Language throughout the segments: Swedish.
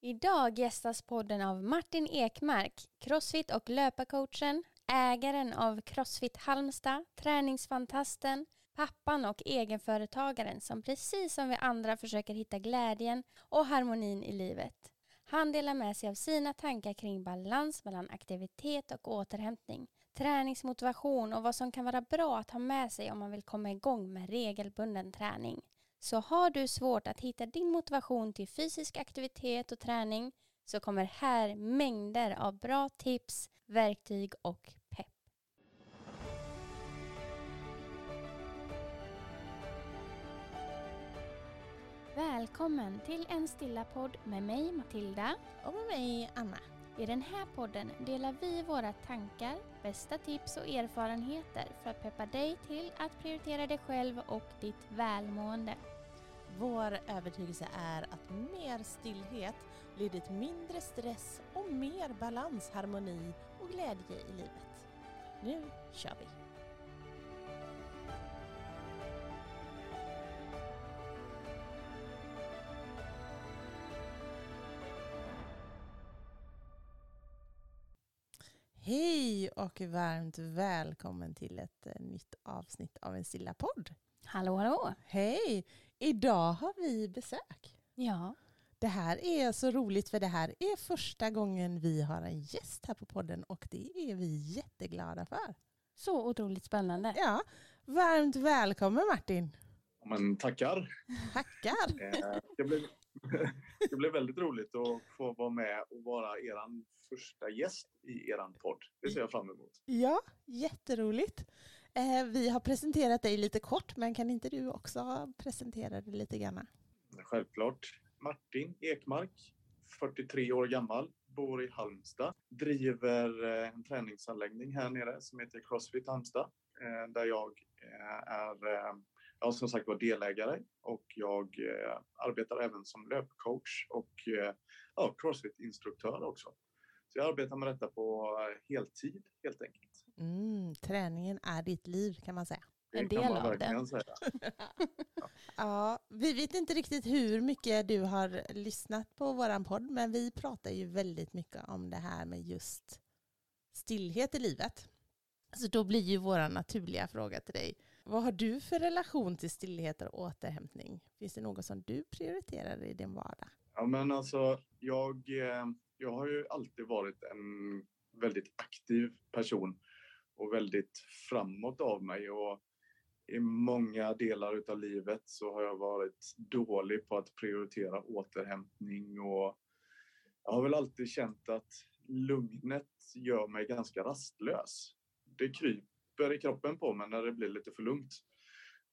Idag gästas podden av Martin Ekmark, crossfit och löparcoachen, ägaren av Crossfit Halmstad, träningsfantasten, pappan och egenföretagaren som precis som vi andra försöker hitta glädjen och harmonin i livet. Han delar med sig av sina tankar kring balans mellan aktivitet och återhämtning, träningsmotivation och vad som kan vara bra att ha med sig om man vill komma igång med regelbunden träning. Så har du svårt att hitta din motivation till fysisk aktivitet och träning så kommer här mängder av bra tips, verktyg och pepp. Välkommen till en stilla podd med mig Matilda Och med mig Anna. I den här podden delar vi våra tankar, bästa tips och erfarenheter för att peppa dig till att prioritera dig själv och ditt välmående. Vår övertygelse är att mer stillhet leder till mindre stress och mer balans, harmoni och glädje i livet. Nu kör vi! Hej och varmt välkommen till ett eh, nytt avsnitt av en stilla podd. Hallå hallå! Hej! Idag har vi besök. Ja, Det här är så roligt för det här är första gången vi har en gäst här på podden och det är vi jätteglada för. så otroligt spännande. Ja, varmt välkommen Martin. Men tackar. Tackar. Eh, Det blev, det blev väldigt roligt att få vara med och vara er första gäst i er podd. Det ser jag fram emot. Ja, jätteroligt. Eh, vi har presenterat dig lite kort men kan inte du också presentera dig lite grann? Självklart. Martin Ekmark, 43 år gammal, bor i Halmstad. Driver eh, en träningsanläggning här nere som heter Crossfit Halmstad. eh, Där jag är eh, ja, som sagt var delägare och jag eh, arbetar även som löpcoach och eh, ja, Crossfit-instruktör också. Så jag arbetar med detta på eh, heltid helt enkelt. Mm, träningen är ditt liv kan man säga. Det En kan del man av det. säga. Ja, vi vet inte riktigt hur mycket du har lyssnat på våran podd, men vi pratar ju väldigt mycket om det här med just stillhet i livet. Så då blir ju våra naturliga fråga till dig, vad har du för relation till stillhet och återhämtning? Finns det något som du prioriterar i din vardag? Ja, men alltså, jag, eh, jag har ju alltid varit en väldigt aktiv person och väldigt framåt av mig. Och I många delar av livet så har jag varit dålig på att prioritera återhämtning och jag har väl alltid känt att lugnet gör mig ganska rastlös. Det kryper i kroppen på mig när det blir lite för lugnt.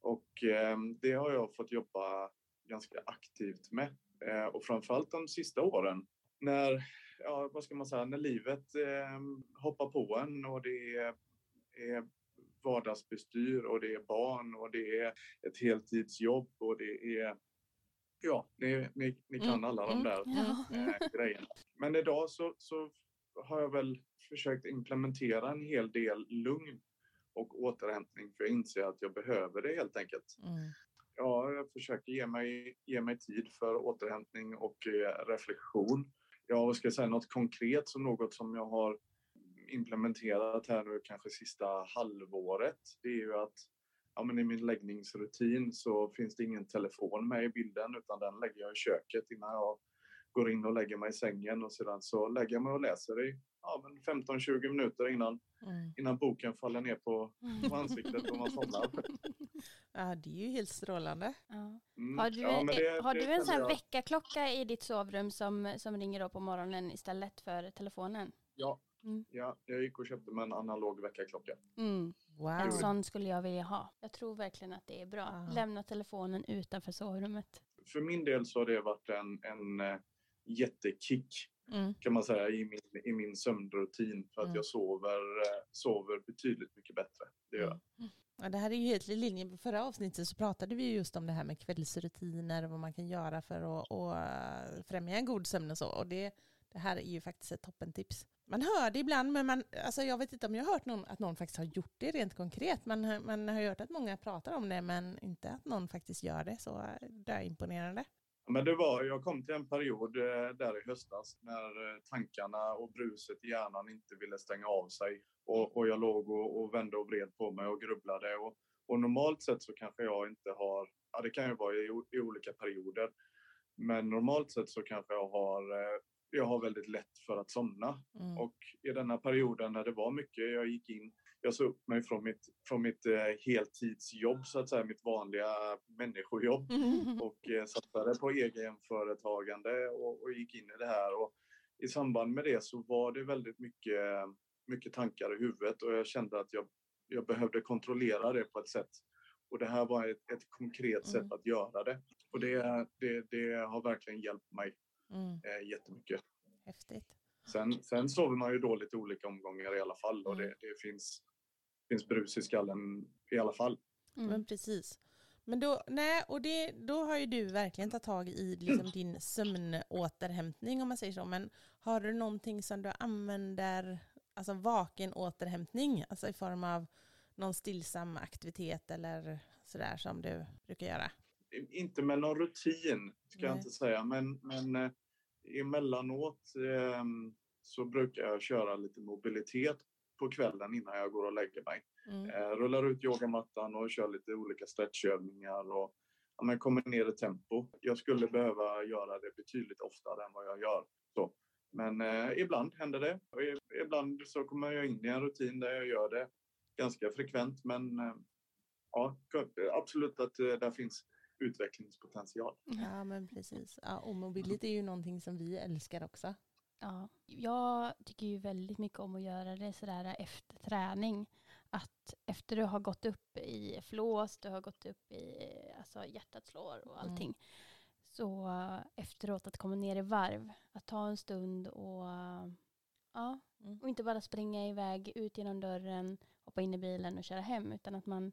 Och eh, det har jag fått jobba ganska aktivt med. Eh, och framförallt de sista åren när, ja, vad ska man säga, när livet eh, hoppar på en och det är, är vardagsbestyr och det är barn och det är ett heltidsjobb och det är, ja, ni, ni, ni kan Mm, alla de mm, där Ja. eh, grejerna. Men idag så, så har jag väl försökt implementera en hel del lugn och återhämtning för jag inser att jag behöver det helt enkelt. Mm. Ja, jag försöker ge mig, ge mig tid för återhämtning och eh, reflektion. Ja, vad ska jag säga, något konkret som något som jag har implementerat här nu kanske sista halvåret. Det är ju att ja, men i min läggningsrutin så finns det ingen telefon med i bilden utan den lägger jag i köket innan jag går in och lägger mig i sängen och sedan så lägger jag mig och läser i ja, men 15-20 minuter innan, Mm. innan boken faller ner på, på ansiktet och man somnar. Ja, det är ju helt strålande. Ja. Mm. Har du, Ja, det- har det du en sån jag- väckarklocka i ditt sovrum som, som ringer då på morgonen istället för telefonen? Ja, Mm. ja, jag gick och köpte mig en analog väckarklocka. Mm. Wow. En sån skulle jag vilja ha. Jag tror verkligen att det är bra. Ja. Lämna telefonen utanför sovrummet. För min del så har det varit en, en eh, jättekick Mm. kan man säga i min, i min sömnrutin för att Mm. jag sover, eh, sover betydligt mycket bättre. Det gör jag. Ja, det här är ju helt i linje med förra avsnittet så pratade vi ju just om det här med kvällsrutiner och vad man kan göra för att, att eh, främja en god sömn och så. Och det, det här är ju faktiskt ett toppentips. Man hör det ibland, men man, alltså jag vet inte om jag har hört någon, att någon faktiskt har gjort det rent konkret. Man, man har hört att många pratar om det, men inte att någon faktiskt gör det. Så eh, det är imponerande. Men det var, jag kom till en period eh, där i höstas när eh, tankarna och bruset i hjärnan inte ville stänga av sig. Och, och jag låg och, och, vände och vred på mig och grubblade. Och, och, normalt sett så kanske jag inte har, ja det kan ju vara i, i olika perioder. Men normalt sett så kanske jag har, eh, jag har väldigt lätt för att somna. Mm. Och i denna perioden när det var mycket, jag gick in jag sa upp mig från mitt, från mitt eh, heltidsjobb, så att säga, mitt vanliga människojobb mm. och eh, satsade på egenföretagande och, och gick in i det här. Och I samband med det så var det väldigt mycket, mycket tankar i huvudet och jag kände att jag, jag behövde kontrollera det på ett sätt. Och det här var ett, ett konkret sätt mm. att göra det. Och det, det, det har verkligen hjälpt mig mm. eh, jättemycket. Häftigt. Sen, sen sover man ju dåligt i olika omgångar i alla fall och mm. det, det finns finns brus i skallen i alla fall. Mm. Men precis. Men då, nej, och det, då har ju du verkligen tagit tag i liksom din sömnåterhämtning om man säger så. Men har du någonting som du använder, alltså vaken återhämtning, alltså i form av någon stillsam aktivitet eller sådär som du brukar göra? Inte med någon rutin, ska nej. jag inte säga, men, men eh, emellanåt eh, så brukar jag köra lite mobilitet på kvällen innan jag går och lägger mig. Mm. Eh, rullar ut yogamattan och kör lite olika stretchövningar och ja, men kommer ner i tempo. Jag skulle behöva göra det betydligt oftare än vad jag gör. Så. Men eh, ibland händer det. Och ibland så kommer jag in i en rutin där jag gör det ganska frekvent. Men eh, ja, absolut att eh, där finns utvecklingspotential. Ja, men precis. Ja, och mobilitet är ju någonting som vi älskar också. Ja, jag tycker ju väldigt mycket om att göra det sådär efter träning. Att efter du har gått upp i flås, du har gått upp i alltså hjärtat slår och allting. Mm. Så efteråt att komma ner i varv, att ta en stund och, ja, mm. och inte bara springa iväg ut genom dörren, hoppa in i bilen och köra hem, utan att man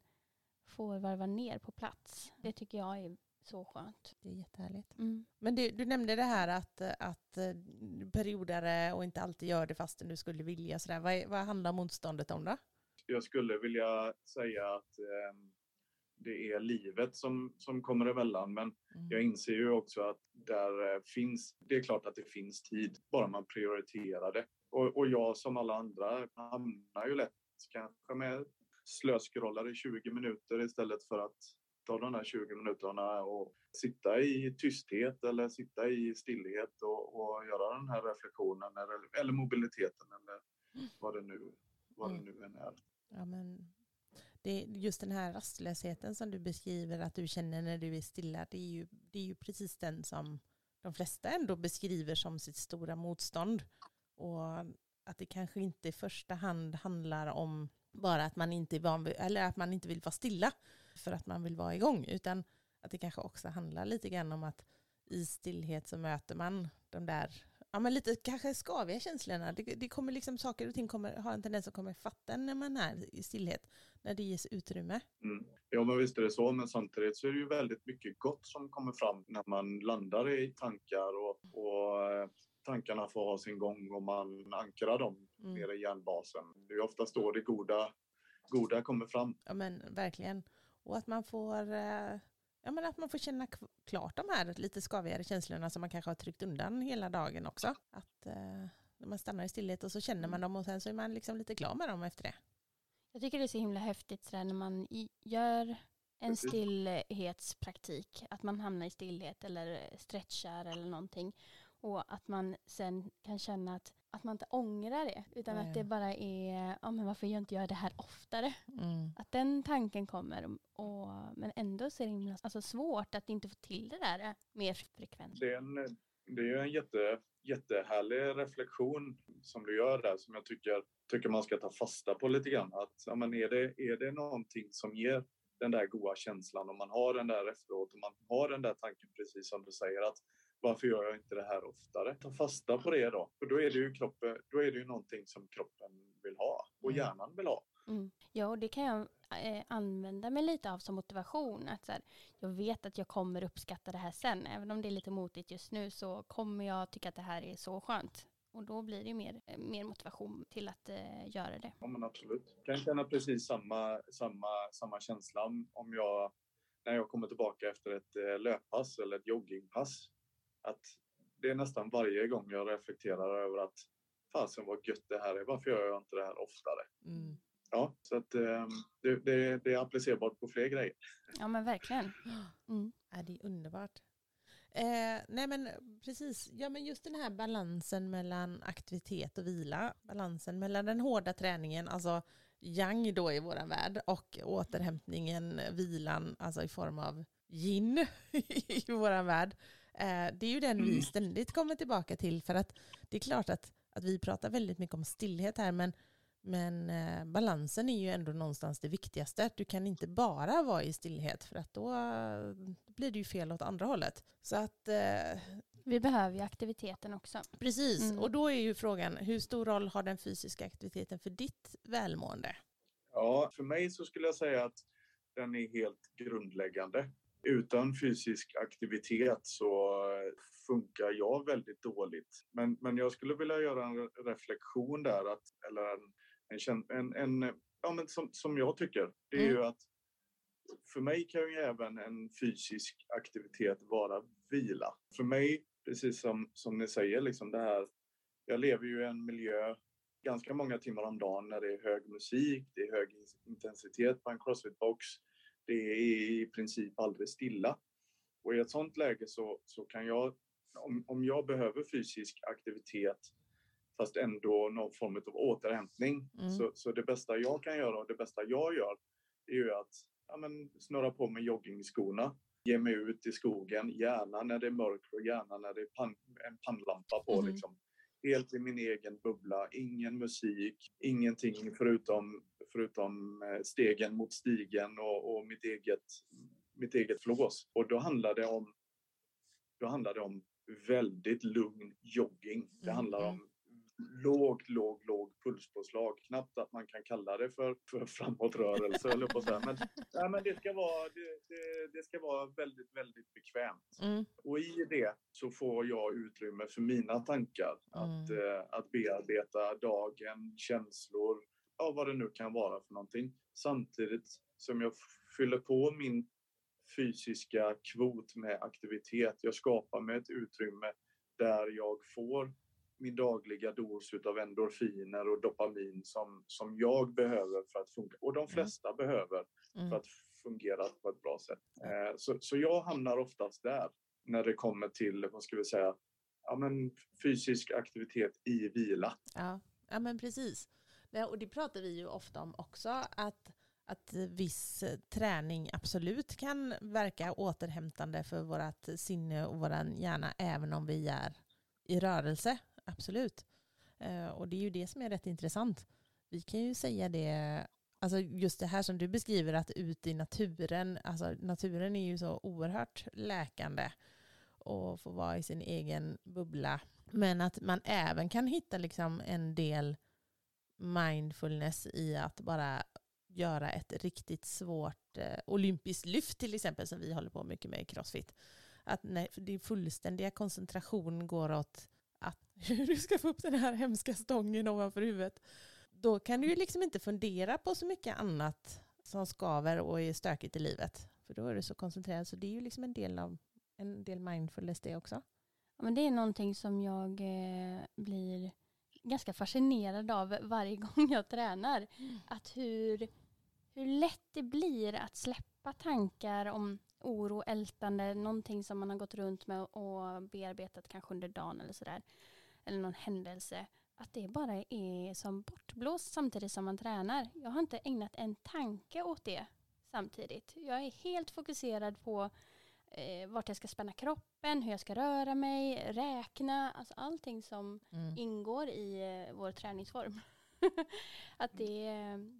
får varva ner på plats. Det tycker jag är så skönt. Det är jättehärligt. Mm. Men du, du, nämnde det här att, att eh, periodare och inte alltid gör det fastän du skulle vilja. Sådär. Vad, vad handlar motståndet om då? Jag skulle vilja säga att eh, det är livet som, som kommer emellan. Men mm. jag inser ju också att där eh, finns, det är klart att det finns tid, bara man prioriterar det. Och, och jag som alla andra hamnar ju lätt kanske med slöskrollare i 20 minuter istället för att ta de här 20 minuterna och sitta i tysthet eller sitta i stillhet och, och göra den här reflektionen eller, eller mobiliteten eller vad det nu, vad det mm. nu än är. Ja, men det, just den här rastlösheten som du beskriver att du känner när du är stilla, det är ju, det är ju precis den som de flesta ändå beskriver som sitt stora motstånd. Och att det kanske inte i första hand handlar om bara att man inte, van, eller att man inte vill vara stilla för att man vill vara igång, utan att det kanske också handlar lite grann om att i stillhet så möter man de där ja, men lite kanske skaviga känslorna. Det, det, kommer liksom, saker och ting kommer, har en tendens att komma i fatten när man är i stillhet, när det ges utrymme. Mm. Ja, men visst är det så, men samtidigt så är det ju väldigt mycket gott som kommer fram när man landar i tankar och, och eh, tankarna får ha sin gång och man ankrar dem mm. nere i hjärnbasen. Det är oftast då det goda, goda kommer fram. Ja, men verkligen. Och att man får, eh, ja, men att man får känna klart de här lite skavigare känslorna som man kanske har tryckt undan hela dagen också. Att eh, när man stannar i stillhet och så känner man dem och sen så är man liksom lite klar med dem efter det. Jag tycker det är så himla häftigt sådär när man gör en stillhetspraktik, att man hamnar i stillhet eller stretchar eller någonting och att man sen kan känna att, att man inte ångrar det. Utan Nej. att det bara är, ja men varför gör inte jag det här oftare? Mm. Att den tanken kommer. Och, men ändå så är det himla, alltså svårt att inte få till det där mer frekvent. Det är en, det är en jätte, jättehärlig reflektion som du gör där som jag tycker, tycker man ska ta fasta på lite grann. Att, ja, men är, det, är det någonting som ger den där goda känslan och man har den där efteråt och man har den där tanken precis som du säger att varför gör jag inte det här oftare? Ta fasta på det då, för då är det ju, kroppen, då är det ju någonting som kroppen vill ha och mm. hjärnan vill ha. Mm. Ja, och det kan jag eh, använda mig lite av som motivation. Att så här, jag vet att jag kommer uppskatta det här sen. Även om det är lite motigt just nu så kommer jag tycka att det här är så skönt. Och då blir det mer, eh, mer motivation till att eh, göra det. Ja, men absolut. Jag kan känna precis samma, samma, samma känsla om jag när jag kommer tillbaka efter ett eh, löppass eller ett joggingpass. Att det är nästan varje gång jag reflekterar över att fasen vad gött det här är. Varför gör jag inte det här oftare? Mm. Ja, så att eh, det, det, det är applicerbart på fler grejer. Ja men verkligen. Mm. Ja, det är underbart. Eh, nej men precis, ja men just den här balansen mellan aktivitet och vila, balansen mellan den hårda träningen, alltså yang då i våran värld och återhämtningen, vilan, alltså i form av yin i våran värld. Eh, det är ju den vi Mm. ständigt kommer tillbaka till för att det är klart att, att vi pratar väldigt mycket om stillhet här men men eh, balansen är ju ändå någonstans det viktigaste. Du kan inte bara vara i stillhet för att då eh, blir det ju fel åt andra hållet. Så att Vi behöver ju aktiviteten också. precis, Mm. och då är ju frågan hur stor roll har den fysiska aktiviteten för ditt välmående? Ja, för mig så skulle jag säga att den är helt grundläggande. Utan fysisk aktivitet så funkar jag väldigt dåligt. Men, men jag skulle vilja göra en re- reflektion där, att, eller en, en, en, en ja, men som, som jag tycker. Det är Mm. ju att för mig kan ju även en fysisk aktivitet vara vila. För mig, precis som, som ni säger, liksom det här, jag lever ju i en miljö ganska många timmar om dagen när det är hög musik, det är hög intensitet på en crossfit-box. Det är i princip aldrig stilla. Och i ett sånt läge så, så kan jag, om, om jag behöver fysisk aktivitet fast ändå någon form av återhämtning, Mm. så, så det bästa jag kan göra och det bästa jag gör är ju att ja, men, snurra på mig joggingskorna, ge mig ut i skogen, gärna när det är mörkt och gärna när det är pan, en pannlampa på. Mhm. Liksom helt i min egen bubbla, ingen musik, ingenting förutom, förutom eh, stegen mot stigen och, och mitt, eget, mitt eget flås. Och då handlar det om, då handlar det om väldigt lugn jogging. Det Mm, handlar om lågt, låg, låg pulspåslag. Knappt att man kan kalla det för, för framåtrörelse, eller på säga. Men, nej, men det, ska vara, det, det, det ska vara väldigt, väldigt bekvämt. Mm. Och i det så får jag utrymme för mina tankar. Att, Mm. eh, att bearbeta dagen, känslor, ja, vad det nu kan vara för någonting. Samtidigt som jag fyller på min fysiska kvot med aktivitet. Jag skapar mig ett utrymme där jag får min dagliga dos av endorfiner och dopamin som, som jag behöver för att funka. Och de flesta behöver för Mm. att fungera på ett bra sätt. Eh, Så, så jag hamnar oftast där när det kommer till, vad ska vi säga, ja, men fysisk aktivitet i vila. Ja. ja, men precis. Och det pratar vi ju ofta om också, att, att viss träning absolut kan verka återhämtande för vårt sinne och vår hjärna, även om vi är i rörelse. Absolut. Eh, och det är ju det som är rätt intressant. Vi kan ju säga det, alltså just det här som du beskriver, att ut i naturen, alltså naturen är ju så oerhört läkande och få vara i sin egen bubbla. Men att man även kan hitta liksom en del mindfulness i att bara göra ett riktigt svårt eh, olympiskt lyft till exempel som vi håller på mycket med i Crossfit. Att när din fullständiga koncentration går åt att hur du ska få upp den här hemska stången ovanför huvudet. Då kan du ju liksom inte fundera på så mycket annat som skaver och är stökigt i livet. För då är du så koncentrerad. Så det är ju liksom en del av en del mindfulness det också. Ja, men det är någonting som jag eh, blir ganska fascinerad av varje gång jag tränar. Att hur, hur lätt det blir att släppa tankar om oro, ältande, någonting som man har gått runt med och bearbetat kanske under dagen eller sådär. Eller någon händelse. Att det bara är som bortblåst samtidigt som man tränar. Jag har inte ägnat en tanke åt det samtidigt. Jag är helt fokuserad på eh, vart jag ska spänna kroppen, hur jag ska röra mig, räkna, alltså allting som Mm. ingår i eh, vår träningsform. att det,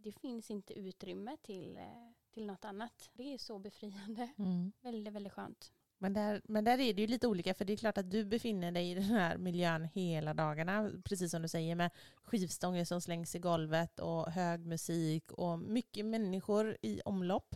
det finns inte utrymme till, eh, till något annat. Det är så befriande. Mm. Väldigt, väldigt skönt. Men där, men där är det ju lite olika för det är klart att du befinner dig i den här miljön hela dagarna. Precis som du säger med skivstånger som slängs i golvet och hög musik och mycket människor i omlopp.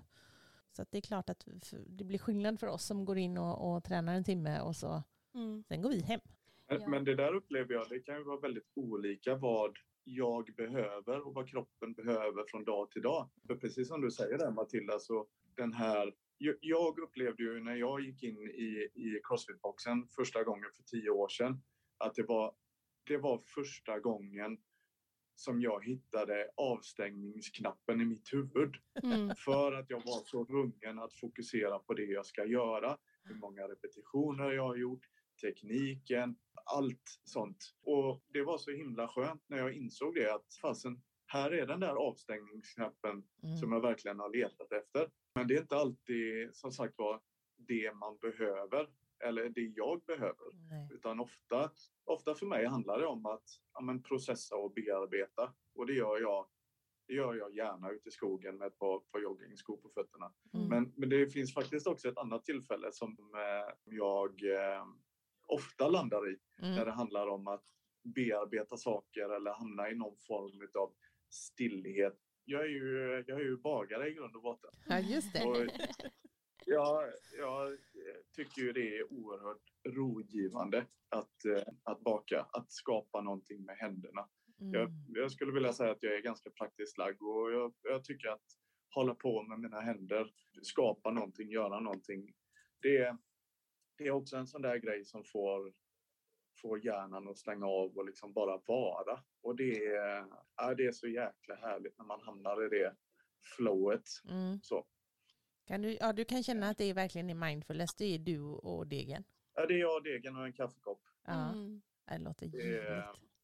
Så att det är klart att det blir skillnad för oss som går in och, och tränar en timme och så Mm. sen går vi hem. Men, Ja. men det där upplever jag, det kan ju vara väldigt olika vad jag behöver och vad kroppen behöver från dag till dag. För precis som du säger där Matilda, så den här jag- jag upplevde ju när jag gick in i, i Crossfit-boxen första gången för tio år sedan att det var, det var första gången som jag hittade avstängningsknappen i mitt huvud. Mm. För att jag var så rungen att fokusera på det jag ska göra. Hur många repetitioner jag har gjort, tekniken, allt sånt. Och det var så himla skönt när jag insåg det att fasen, här är den där avstängningsknappen Mm. som jag verkligen har letat efter. Men det är inte alltid som sagt var det man behöver eller det jag behöver. Nej. Utan ofta, ofta för mig handlar det om att ja, men processa och bearbeta. Och det gör jag, det gör jag gärna ute i skogen med ett par, par joggingskor på fötterna. Mm. Men, men det finns faktiskt också ett annat tillfälle som eh, jag eh, ofta landar i. När Mm. det handlar om att bearbeta saker eller hamna i någon form av stillhet. Jag är ju, jag är ju bagare i grund och botten. Ja, just det. Och jag, jag tycker ju det är oerhört rogivande att, eh, att baka, att skapa någonting med händerna. Jag, Mm. jag skulle vilja säga att jag är ganska praktiskt lagd och jag, jag tycker att hålla på med mina händer, skapa någonting, göra någonting. Det, det är också en sån där grej som får, får hjärnan att stänga av och liksom bara vara. Och det är, det är så jäkla härligt när man hamnar i det flowet. Mm. Så. Kan du, ja, du kan känna att det är verkligen är mindfulness, det är du och degen. Ja, det är jag, degen och en kaffekopp. Ja, Mm. det låter ljuvligt.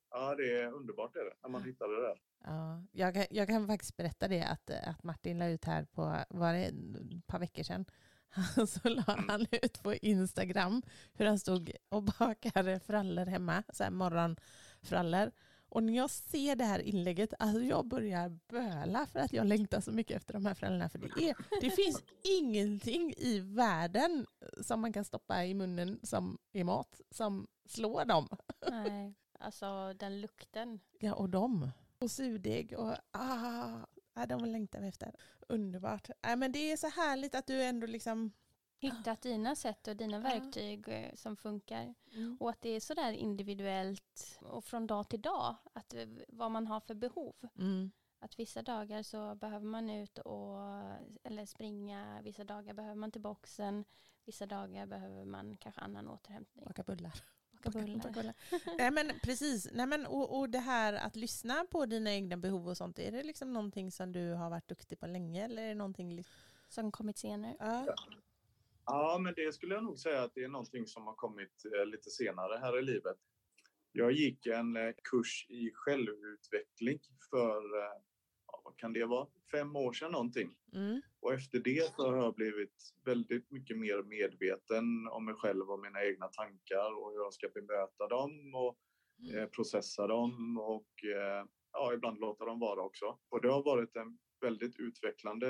Ja, det är underbart är det, när man hittar det där. Ja, jag, kan, jag kan faktiskt berätta det att, att Martin la ut här på, var det ett par veckor sedan, så la Mm. han ut på Instagram hur han stod och bakade frallor hemma, så här morgonfrallor. Och när jag ser det här inlägget, alltså jag börjar böla för att jag längtar så mycket efter de här frallorna. För det, är, det finns ingenting i världen som man kan stoppa i munnen som är mat som slår dem. Nej, alltså den lukten. Ja, och dem. Och surdeg och ah, de längtar vi efter. Underbart. Ja, men det är så härligt att du ändå liksom... Hittat dina sätt och dina verktyg eh, som funkar. Och att det är sådär individuellt och från dag till dag. Att, eh, vad man har för behov. Mm. Att vissa dagar så behöver man ut och eller springa, vissa dagar behöver man till boxen, vissa dagar behöver man kanske annan återhämtning. Baka bullar. Baka bullar. bullar. Nej, men precis. Nej, men, och, och det här att lyssna på dina egna behov och sånt, är det liksom någonting som du har varit duktig på länge? Eller är det någonting... Som kommit senare. Ja. Ja, men det skulle jag nog säga att det är någonting som har kommit eh, lite senare här i livet. Jag gick en eh, kurs i självutveckling för, eh, ja, vad kan det vara, fem år sedan någonting. Mm. Och efter det så har jag blivit väldigt mycket mer medveten om mig själv och mina egna tankar och hur jag ska bemöta dem och eh, processa dem och eh, ja, ibland låta dem vara också. Och det har varit en väldigt utvecklande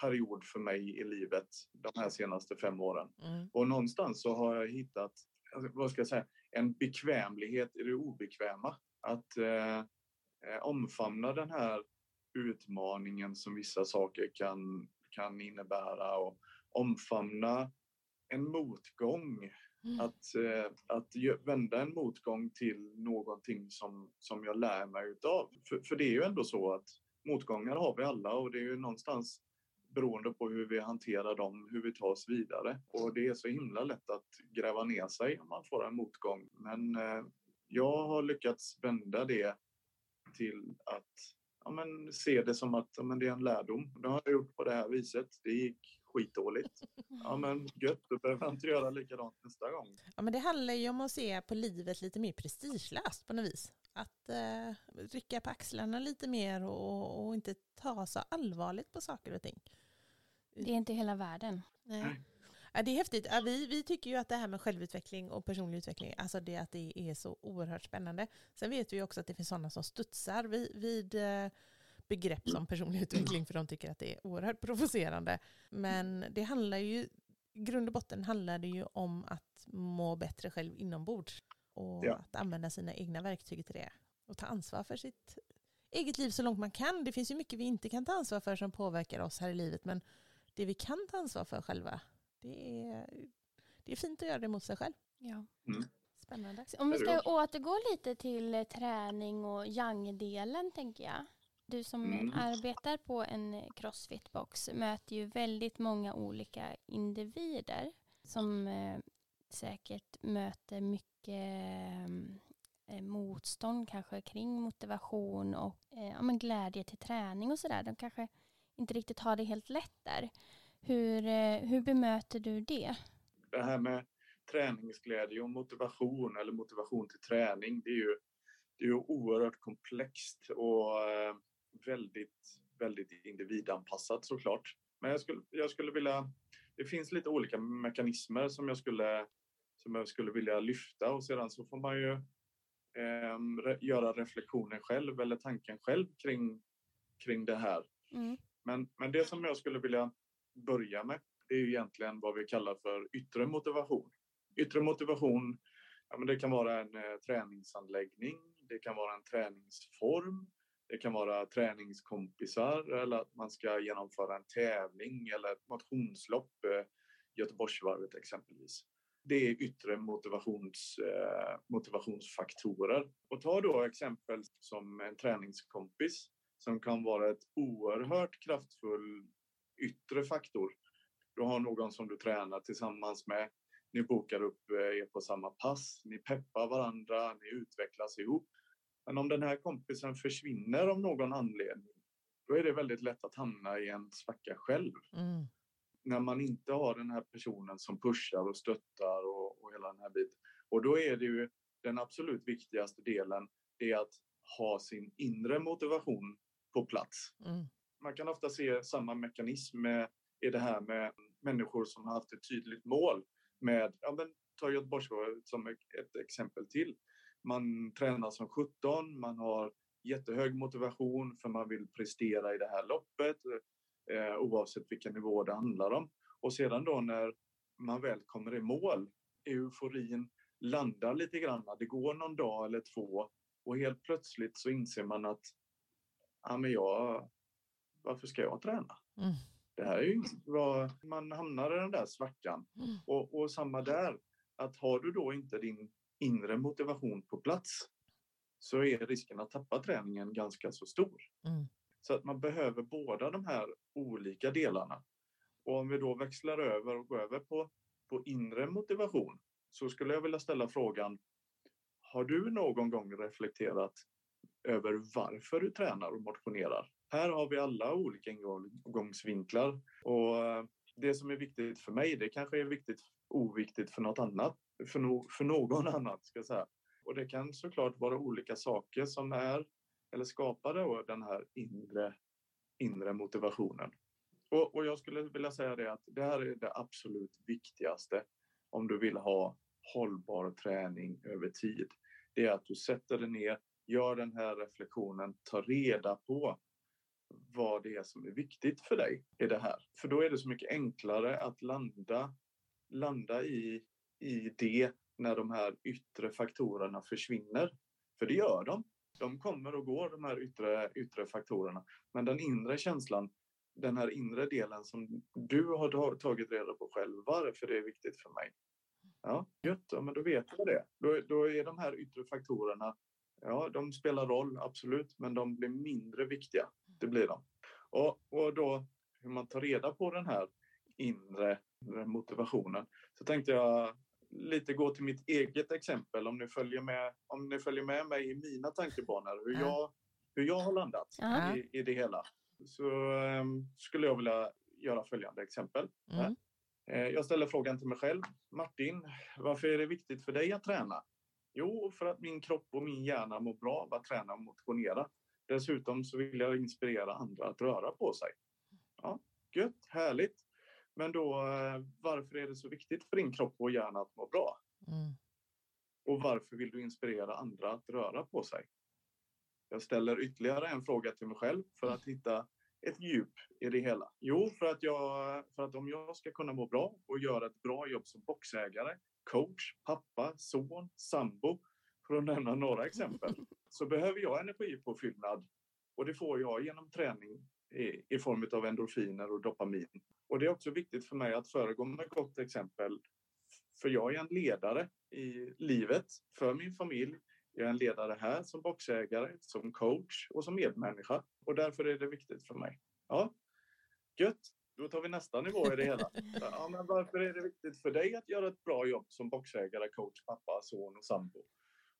period för mig i livet de här senaste fem åren. Mm. Och någonstans så har jag hittat, alltså, vad ska jag säga, en bekvämlighet i det obekväma. Att eh, eh, omfamna den här utmaningen som vissa saker kan, kan innebära och omfamna en motgång. Mm. Att, eh, att vända en motgång till någonting som, som jag lär mig utav. För, för det är ju ändå så att motgångar har vi alla och det är ju någonstans beroende på hur vi hanterar dem, hur vi tar oss vidare. Och det är så himla lätt att gräva ner sig om man får en motgång. Men eh, jag har lyckats vända det till att ja, men, se det som att ja, men, det är en lärdom. Det har jag gjort på det här viset. Det gick skitdåligt. Ja men gött, då behöver jag inte göra likadant nästa gång. Ja, men det handlar ju om att se på livet lite mer prestigelöst på något vis. Att eh, rycka på axlarna lite mer och, och inte ta så allvarligt på saker och ting. Det är inte hela världen. Nej. Ja, det är häftigt. Ja, vi, vi tycker ju att det här med självutveckling och personlig utveckling, alltså det att det är så oerhört spännande. Sen vet vi ju också att det finns sådana som studsar vid, vid eh, begrepp som personlig utveckling för de tycker att det är oerhört provocerande. Men det handlar ju, i grund och botten handlar det ju om att må bättre själv inombords och Ja. att använda sina egna verktyg till det och ta ansvar för sitt eget liv så långt man kan. Det finns ju mycket vi inte kan ta ansvar för som påverkar oss här i livet men det vi kan ta ansvar för själva, det är, det är fint att göra det mot sig själv. Ja. Spännande. Om vi ska återgå lite till eh, träning och yang-delen tänker jag. Du som Mm. arbetar på en crossfit-box möter ju väldigt många olika individer som eh, säkert möter mycket eh, motstånd kanske kring motivation och eh, ja, men glädje till träning och sådär. De kanske inte riktigt har det helt lätt där. Hur, eh, hur bemöter du det? Det här med träningsglädje och motivation eller motivation till träning, det är ju, det är ju oerhört komplext och eh, väldigt, väldigt individanpassat såklart. Men jag skulle, jag skulle vilja, det finns lite olika mekanismer som jag skulle, som jag skulle vilja lyfta och sedan så får man ju eh, re, göra reflektionen själv eller tanken själv kring, kring det här. Mm. Men, men det som jag skulle vilja börja med, det är ju egentligen vad vi kallar för yttre motivation. Yttre motivation, ja, men det kan vara en eh, träningsanläggning, det kan vara en träningsform, det kan vara träningskompisar eller att man ska genomföra en tävling eller ett motionslopp, eh, Göteborgsvarvet exempelvis. Det är yttre motivations, eh, motivationsfaktorer. Och ta då exempel som en träningskompis som kan vara ett oerhört kraftfull yttre faktor. Du har någon som du tränar tillsammans med. Ni bokar upp er på samma pass, ni peppar varandra, ni utvecklas ihop. Men om den här kompisen försvinner av någon anledning, då är det väldigt lätt att hamna i en svacka själv. Mm. När man inte har den här personen som pushar och stöttar och, och hela den här biten. Och då är det ju den absolut viktigaste delen, är att ha sin inre motivation på plats. Mm. Man kan ofta se samma mekanism med, i det här med människor som har haft ett tydligt mål med, ja men ta Göteborgsvarvet som ett, ett exempel till. Man tränar som 17, man har jättehög motivation för man vill prestera i det här loppet eh, oavsett vilken nivå det handlar om. Och sedan då när man väl kommer i mål, euforin landar lite grann, det går någon dag eller två och helt plötsligt så inser man att ja, men jag, varför ska jag träna? Mm. Det här är ju bra. Man hamnar i den där svackan. Mm. Och, och samma där, att har du då inte din inre motivation på plats så är risken att tappa träningen ganska så stor. Mm. Så att man behöver båda de här olika delarna. Och om vi då växlar över och går över på, på inre motivation så skulle jag vilja ställa frågan Har du någon gång reflekterat över varför du tränar och motionerar? Här har vi alla olika ingångsvinklar och eh, det som är viktigt för mig, det kanske är viktigt oviktigt för något annat, för, no, för någon annan ska jag säga. Och det kan såklart vara olika saker som är eller skapar då den här inre, inre motivationen. Och, och jag skulle vilja säga det att det här är det absolut viktigaste om du vill ha hållbar träning över tid. Det är att du sätter dig ner, gör den här reflektionen, tar reda på vad det är som är viktigt för dig i det här. För då är det så mycket enklare att landa, landa i, i det när de här yttre faktorerna försvinner. För det gör de. De kommer och går, de här yttre, yttre faktorerna. Men den inre känslan, den här inre delen som du har tagit reda på själv, varför det är viktigt för mig. Ja, gött, ja, men då vet jag det. Då, då är de här yttre faktorerna, ja, de spelar roll, absolut, men de blir mindre viktiga. Det blir de. Och, och då hur man tar reda på den här inre motivationen så tänkte jag lite gå till mitt eget exempel om ni följer med, om ni följer med mig i mina tankebanor hur, Ja. jag, hur jag har landat i, i det hela. Så um, skulle jag vilja göra följande exempel. Mm. Eh, Jag ställer frågan till mig själv. Martin, varför är det viktigt för dig att träna? Jo, för att min kropp och min hjärna mår bra av att träna och motionera. Dessutom så vill jag inspirera andra att röra på sig. Ja, gött, härligt. Men då, eh, varför är det så viktigt för din kropp och hjärna att må bra? Mm. Och varför vill du inspirera andra att röra på sig? Jag ställer ytterligare en fråga till mig själv för att hitta ett djup i det hela. Jo, för att, jag, för att om jag ska kunna må bra och göra ett bra jobb som boxägare, coach, pappa, son, sambo, för att nämna några exempel, så behöver jag energipåfyllnad. Och det får jag genom träning i, i form av endorfiner och dopamin. Och det är också viktigt för mig att föregå med gott exempel. För jag är en ledare i livet, för min familj, Jag är en ledare här som boxägare, som coach och som medmänniska. Och därför är det viktigt för mig. Ja, gött. Då tar vi nästa nivå i det hela. Ja, men varför är det viktigt för dig att göra ett bra jobb som boxägare, coach, pappa, son och sambo?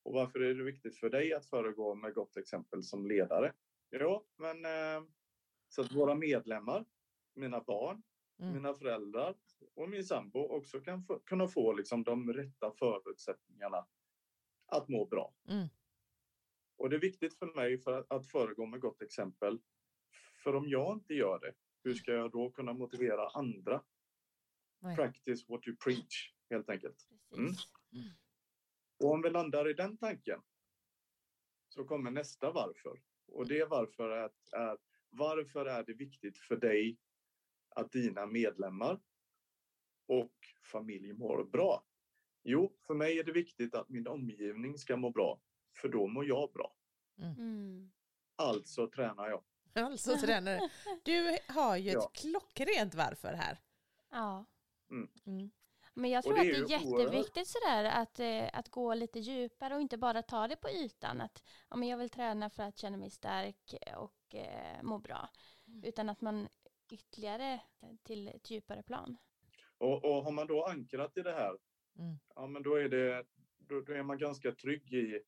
Och varför är det viktigt för dig att föregå med gott exempel som ledare? Jo, men eh, så att våra medlemmar, mina barn, mm. mina föräldrar och min sambo också kan få, kunna få liksom de rätta förutsättningarna att må bra. Mm. Och det är viktigt för mig för att, att föregå med gott exempel. För om jag inte gör det, hur ska jag då kunna motivera andra? Nej. Practice what you preach, helt enkelt. Mm. Mm. Och om vi landar i den tanken så kommer nästa varför. Och det varför är, är varför är det viktigt för dig att dina medlemmar och familj mår bra? Jo, för mig är det viktigt att min omgivning ska må bra, för då mår jag bra. Mm. mm. Alltså tränar jag. Alltså tränar du. har ju ett ja. klockrent varför här. Ja. Mm. Mm. Men jag tror det att det är jätteviktigt sådär att, eh, att gå lite djupare och inte bara ta det på ytan. Att ja, men jag vill träna för att känna mig stark och eh, må bra. Mm. Utan att man ytterligare till ett djupare plan. Och, och har man då ankrat i det här, mm. ja men då är, det, då, då är man ganska trygg i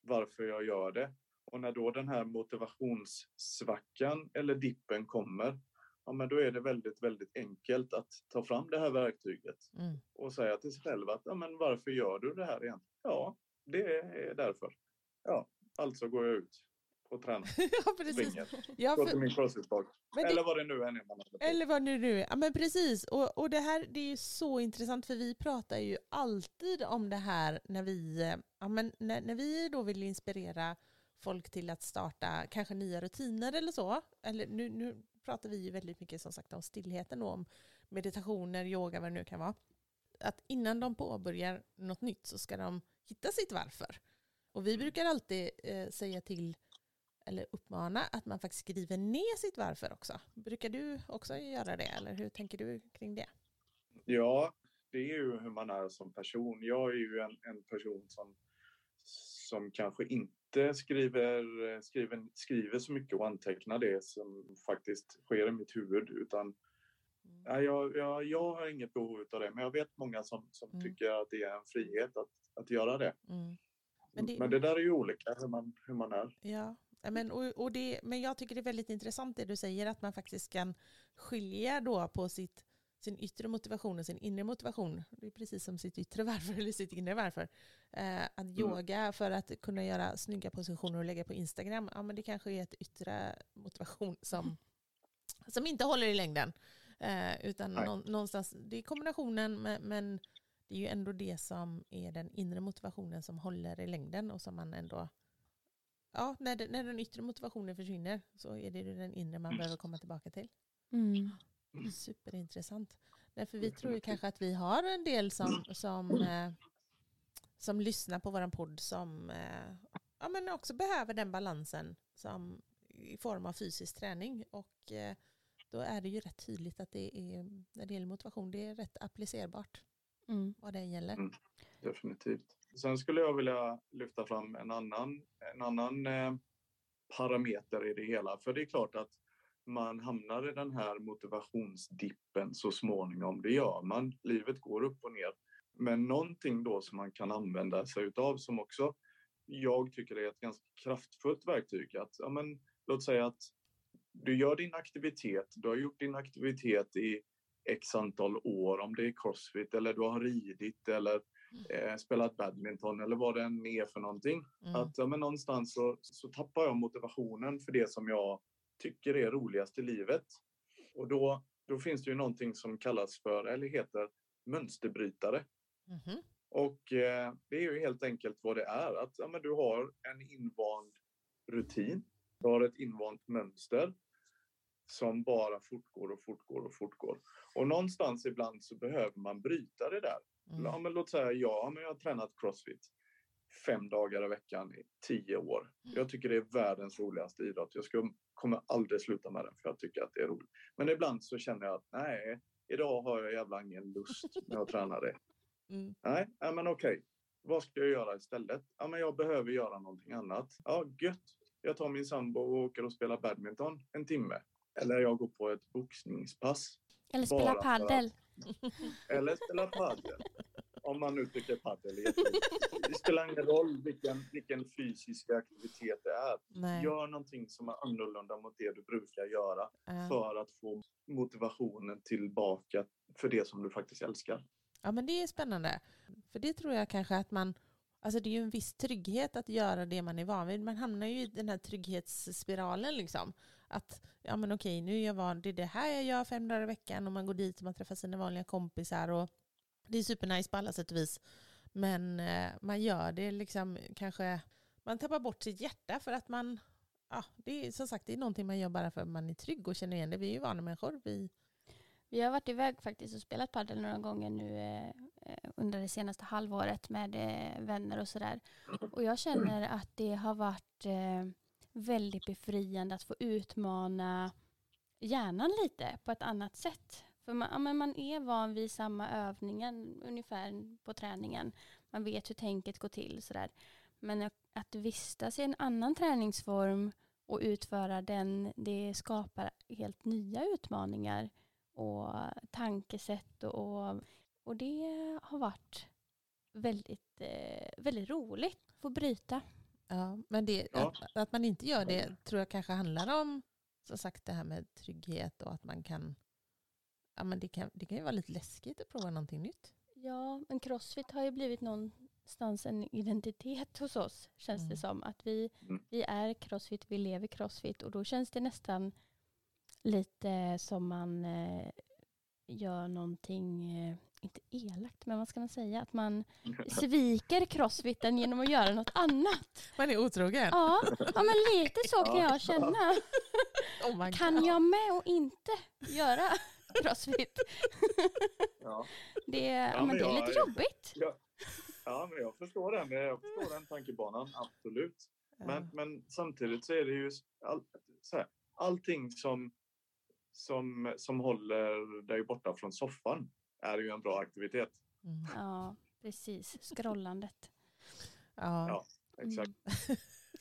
varför jag gör det. Och när då den här motivationssvackan eller dippen kommer, ja, men då är det väldigt, väldigt enkelt att ta fram det här verktyget mm. och säga till sig själv att ja, men varför gör du det här igen? Ja, det är därför. Ja, alltså går jag ut och tränar. ja, precis. Ja, för... Går till min crossfit-bag. Eller vad det nu är man Eller vad det nu är. Ja, men precis. Och, och det här det är ju så intressant för vi pratar ju alltid om det här när vi, ja, men när, när vi då vill inspirera folk till att starta kanske nya rutiner eller så. Eller nu, nu pratar vi ju väldigt mycket som sagt om stillheten och om meditationer, yoga, vad det nu kan vara. Att innan de påbörjar något nytt så ska de hitta sitt varför. Och vi brukar alltid eh, säga till eller uppmana att man faktiskt skriver ner sitt varför också. Brukar du också göra det eller hur tänker du kring det? Ja, det är ju hur man är som person. Jag är ju en, en person som, som kanske inte inte skriver, skriver, skriver så mycket och antecknar det som faktiskt sker i mitt huvud utan mm. ja, jag, jag, jag har inget behov av det men jag vet många som, som mm. tycker att det är en frihet att, att göra det. Mm. Men, det... men det där är ju olika hur man, hur man är. Ja, men, och, och det, men jag tycker det är väldigt intressant det du säger att man faktiskt kan skilja då på sitt sin yttre motivation och sin inre motivation. Det är precis som sitt yttre varför eller sitt inre varför. Eh, att mm. yoga för att kunna göra snygga positioner och lägga på Instagram, ja men det kanske är ett yttre motivation som, som inte håller i längden. Eh, utan nå, någonstans, det är kombinationen men, men det är ju ändå det som är den inre motivationen som håller i längden och som man ändå Ja, när, det, när den yttre motivationen försvinner så är det den inre man mm. behöver komma tillbaka till. Mm. Superintressant. Därför vi tror ju kanske att vi har en del som, som, eh, som lyssnar på vår podd som eh, ja, men också behöver den balansen som, i form av fysisk träning. Och eh, då är det ju rätt tydligt att det är, när det gäller motivation, det är rätt applicerbart mm. vad det gäller. Mm, definitivt. Sen skulle jag vilja lyfta fram en annan, en annan eh, parameter i det hela. För det är klart att man hamnar i den här motivationsdippen så småningom. Det gör man. Livet går upp och ner. Men någonting då som man kan använda sig utav som också jag tycker är ett ganska kraftfullt verktyg. Att, ja, men, låt säga att du gör din aktivitet, du har gjort din aktivitet i x antal år, om det är crossfit eller du har ridit eller eh, spelat badminton eller vad det än är för någonting. Mm. Att ja, men någonstans så, så tappar jag motivationen för det som jag tycker är roligast i livet. Och då, då finns det ju någonting som kallas för, eller heter, mönsterbrytare. Mm -hmm. Och eh, det är ju helt enkelt vad det är. Att ja, men du har en invand rutin. Du har ett invant mönster som bara fortgår och fortgår och fortgår. Och någonstans ibland så behöver man bryta det där. Mm. Ja, men låt säga ja, men jag har tränat crossfit fem dagar i veckan i tio år. Mm. Jag tycker det är världens roligaste idrott. Jag ska, kommer aldrig sluta med den för jag tycker att det är roligt. Men ibland så känner jag att nej, idag har jag jävla ingen lust med att träna det. Mm. Nej, men okej. Okay. Vad ska jag göra istället? Ja, men jag behöver göra någonting annat. Ja, gött. Jag tar min sambo och åker och spelar badminton en timme. Eller jag går på ett boxningspass. Eller spela Bara för att-. Eller spela padel. Om man nu tycker padel är. Det spelar ingen roll vilken, vilken fysisk aktivitet det är. Nej. Gör någonting som är annorlunda mot det du brukar göra Ja. för att få motivationen tillbaka för det som du faktiskt älskar. Ja men det är spännande. För det tror jag kanske att man, alltså det är ju en viss trygghet att göra det man är van vid. Man hamnar ju i den här trygghetsspiralen liksom. Att ja men okej nu är jag van, det är det här jag gör fem dagar i veckan och man går dit och man träffar sina vanliga kompisar och det är supernice på alla sätt och vis. Men eh, man gör det liksom kanske, man tappar bort sitt hjärta för att man, ja det är som sagt det är någonting man gör bara för att man är trygg och känner igen det. Vi är ju vana människor. Vi, Vi har varit iväg faktiskt och spelat padel några gånger nu eh, eh, under det senaste halvåret med eh, vänner och sådär. Och jag känner att det har varit eh, väldigt befriande att få utmana hjärnan lite på ett annat sätt. För man, ja, men man är van vid samma övningen ungefär på träningen. Man vet hur tänket går till. Sådär. Men att- vistas i en annan träningsform och utföra den, det skapar helt nya utmaningar och tankesätt och, och, det har varit väldigt, eh, väldigt roligt att få bryta. Ja, men det, Ja. Att, att man inte gör det tror jag kanske handlar om som sagt det här med trygghet och att man kan, ja men det kan, det kan ju vara lite läskigt att prova någonting nytt. Ja, men crossfit har ju blivit någonstans en identitet hos oss, känns Mm. det som. Att vi, Mm. vi är crossfit, vi lever crossfit och då känns det nästan lite som man eh, gör någonting, eh, inte elakt, men vad ska man säga? Att man sviker crossfiten genom att göra något annat. Man är otrogen. Ja, ja men lite så kan jag känna. Oh my Kan jag med och inte göra crossfit? Ja. Det, ja, men men det är jag- lite jobbigt. Ja. ja, men jag förstår den, jag förstår den tankebanan, absolut. Men, Ja. men samtidigt så är det ju all, så här, allting som, som, som håller dig borta från soffan är ju en bra aktivitet. Mm. Ja, precis. Scrollandet. Ja. Ja. Exakt.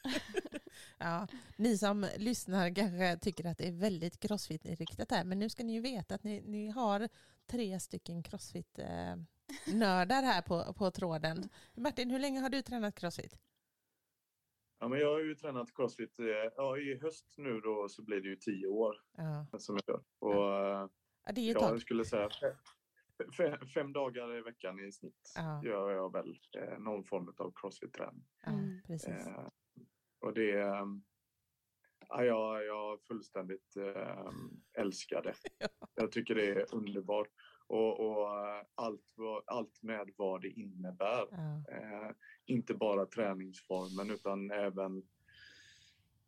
Ja, ni som lyssnar kanske tycker att det är väldigt crossfit-inriktat här, men nu ska ni ju veta att ni, ni har tre stycken crossfit-nördar här på, på tråden. Martin, hur länge har du tränat crossfit? Ja, men jag har ju tränat crossfit eh, ja, i höst nu då så blir det ju tio år Ja, som jag gör. Och eh, ja det är ju jag tag. skulle säga fem, fem, dagar i veckan i snitt Ja. gör jag väl eh, någon form av crossfit-träning. Ja, precis. Och det eh, ja, jag, jag fullständigt eh, älskar det. Jag tycker det är underbart. Och, och eh, allt, allt med vad det innebär. Ja. Eh, inte bara träningsformen utan även,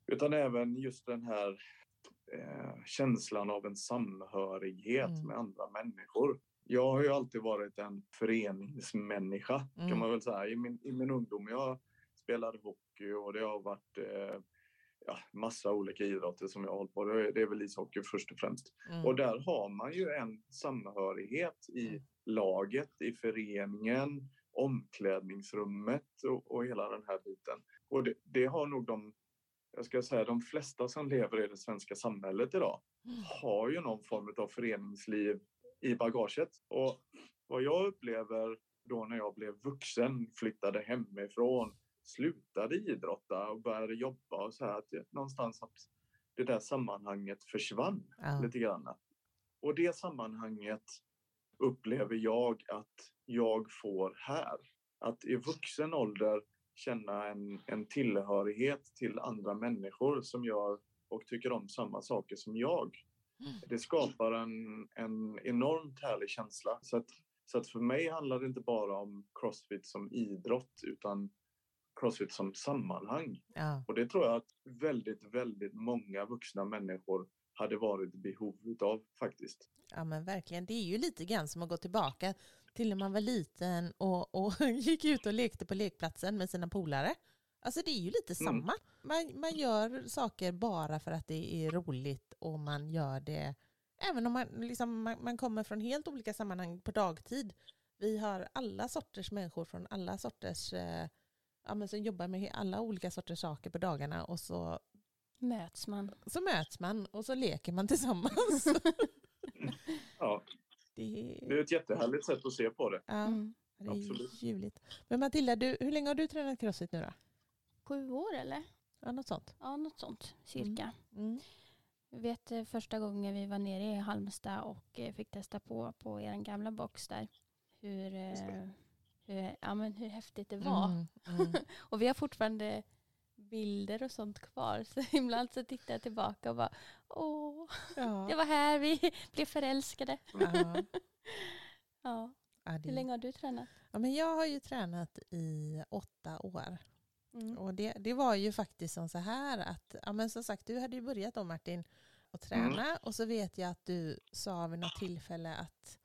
utan även just den här eh, känslan av en samhörighet Mm. med andra människor. Jag har ju alltid varit en föreningsmänniska Mm. kan man väl säga. I min, I min ungdom jag spelade hockey och det har varit eh, ja, massa olika idrotter som jag har hållit på. Det är, det är väl ishockey först och främst. Mm. Och där har man ju en samhörighet i Mm. laget, i föreningen, omklädningsrummet och, och hela den här biten. Och det, det har nog de, jag ska säga de flesta som lever i det svenska samhället idag Mm. har ju någon form av föreningsliv i bagaget. Och vad jag upplever då när jag blev vuxen, flyttade hemifrån, slutade idrotta och började jobba och så här, att någonstans att det där sammanhanget försvann Ja. lite grann. Och det sammanhanget upplever jag att jag får här. Att i vuxen ålder känna en, en tillhörighet till andra människor som gör och tycker om samma saker som jag. Mm. Det skapar en, en enormt härlig känsla. Så att, så att för mig handlar det inte bara om crossfit som idrott utan crossfit som sammanhang. Ja. Och det tror jag att väldigt, väldigt många vuxna människor hade varit behov av faktiskt. ja, men verkligen. Det är ju lite grann som att gå tillbaka till när man var liten och, och gick ut och lekte på lekplatsen med sina polare. Alltså det är ju lite Mm. samma. Man, man gör saker bara för att det är roligt och man gör det även om man, liksom, man, man kommer från helt olika sammanhang på dagtid. Vi har alla sorters människor från alla sorters, eh, ja, men som jobbar med alla olika sorters saker på dagarna och så, Möts man. så möts man och så leker man tillsammans. Ja, det, det är ett jättehärligt sätt att se på det. ja, Mm. det är absolut. ljuvligt. Men Matilda, du, hur länge har du tränat crossfit nu då? Sju år eller? Ja, något sånt. Ja, något sånt cirka. Mm. Jag vet eh, första gången vi var nere i Halmstad och eh, fick testa på på er gamla box där. Hur, eh, hur, ja, men hur häftigt det var. Mm. Mm. Och vi har fortfarande bilder och sånt kvar. Så ibland så tittar jag tillbaka och bara åh, Ja. det var här vi blev förälskade. Ja. Ja. Ja, det- Hur länge har du tränat? Ja, men jag har ju tränat i åtta år. Mm. Och det, det var ju faktiskt som så här att, ja men som sagt du hade ju börjat då Martin att träna och så vet jag att du sa vid något tillfälle att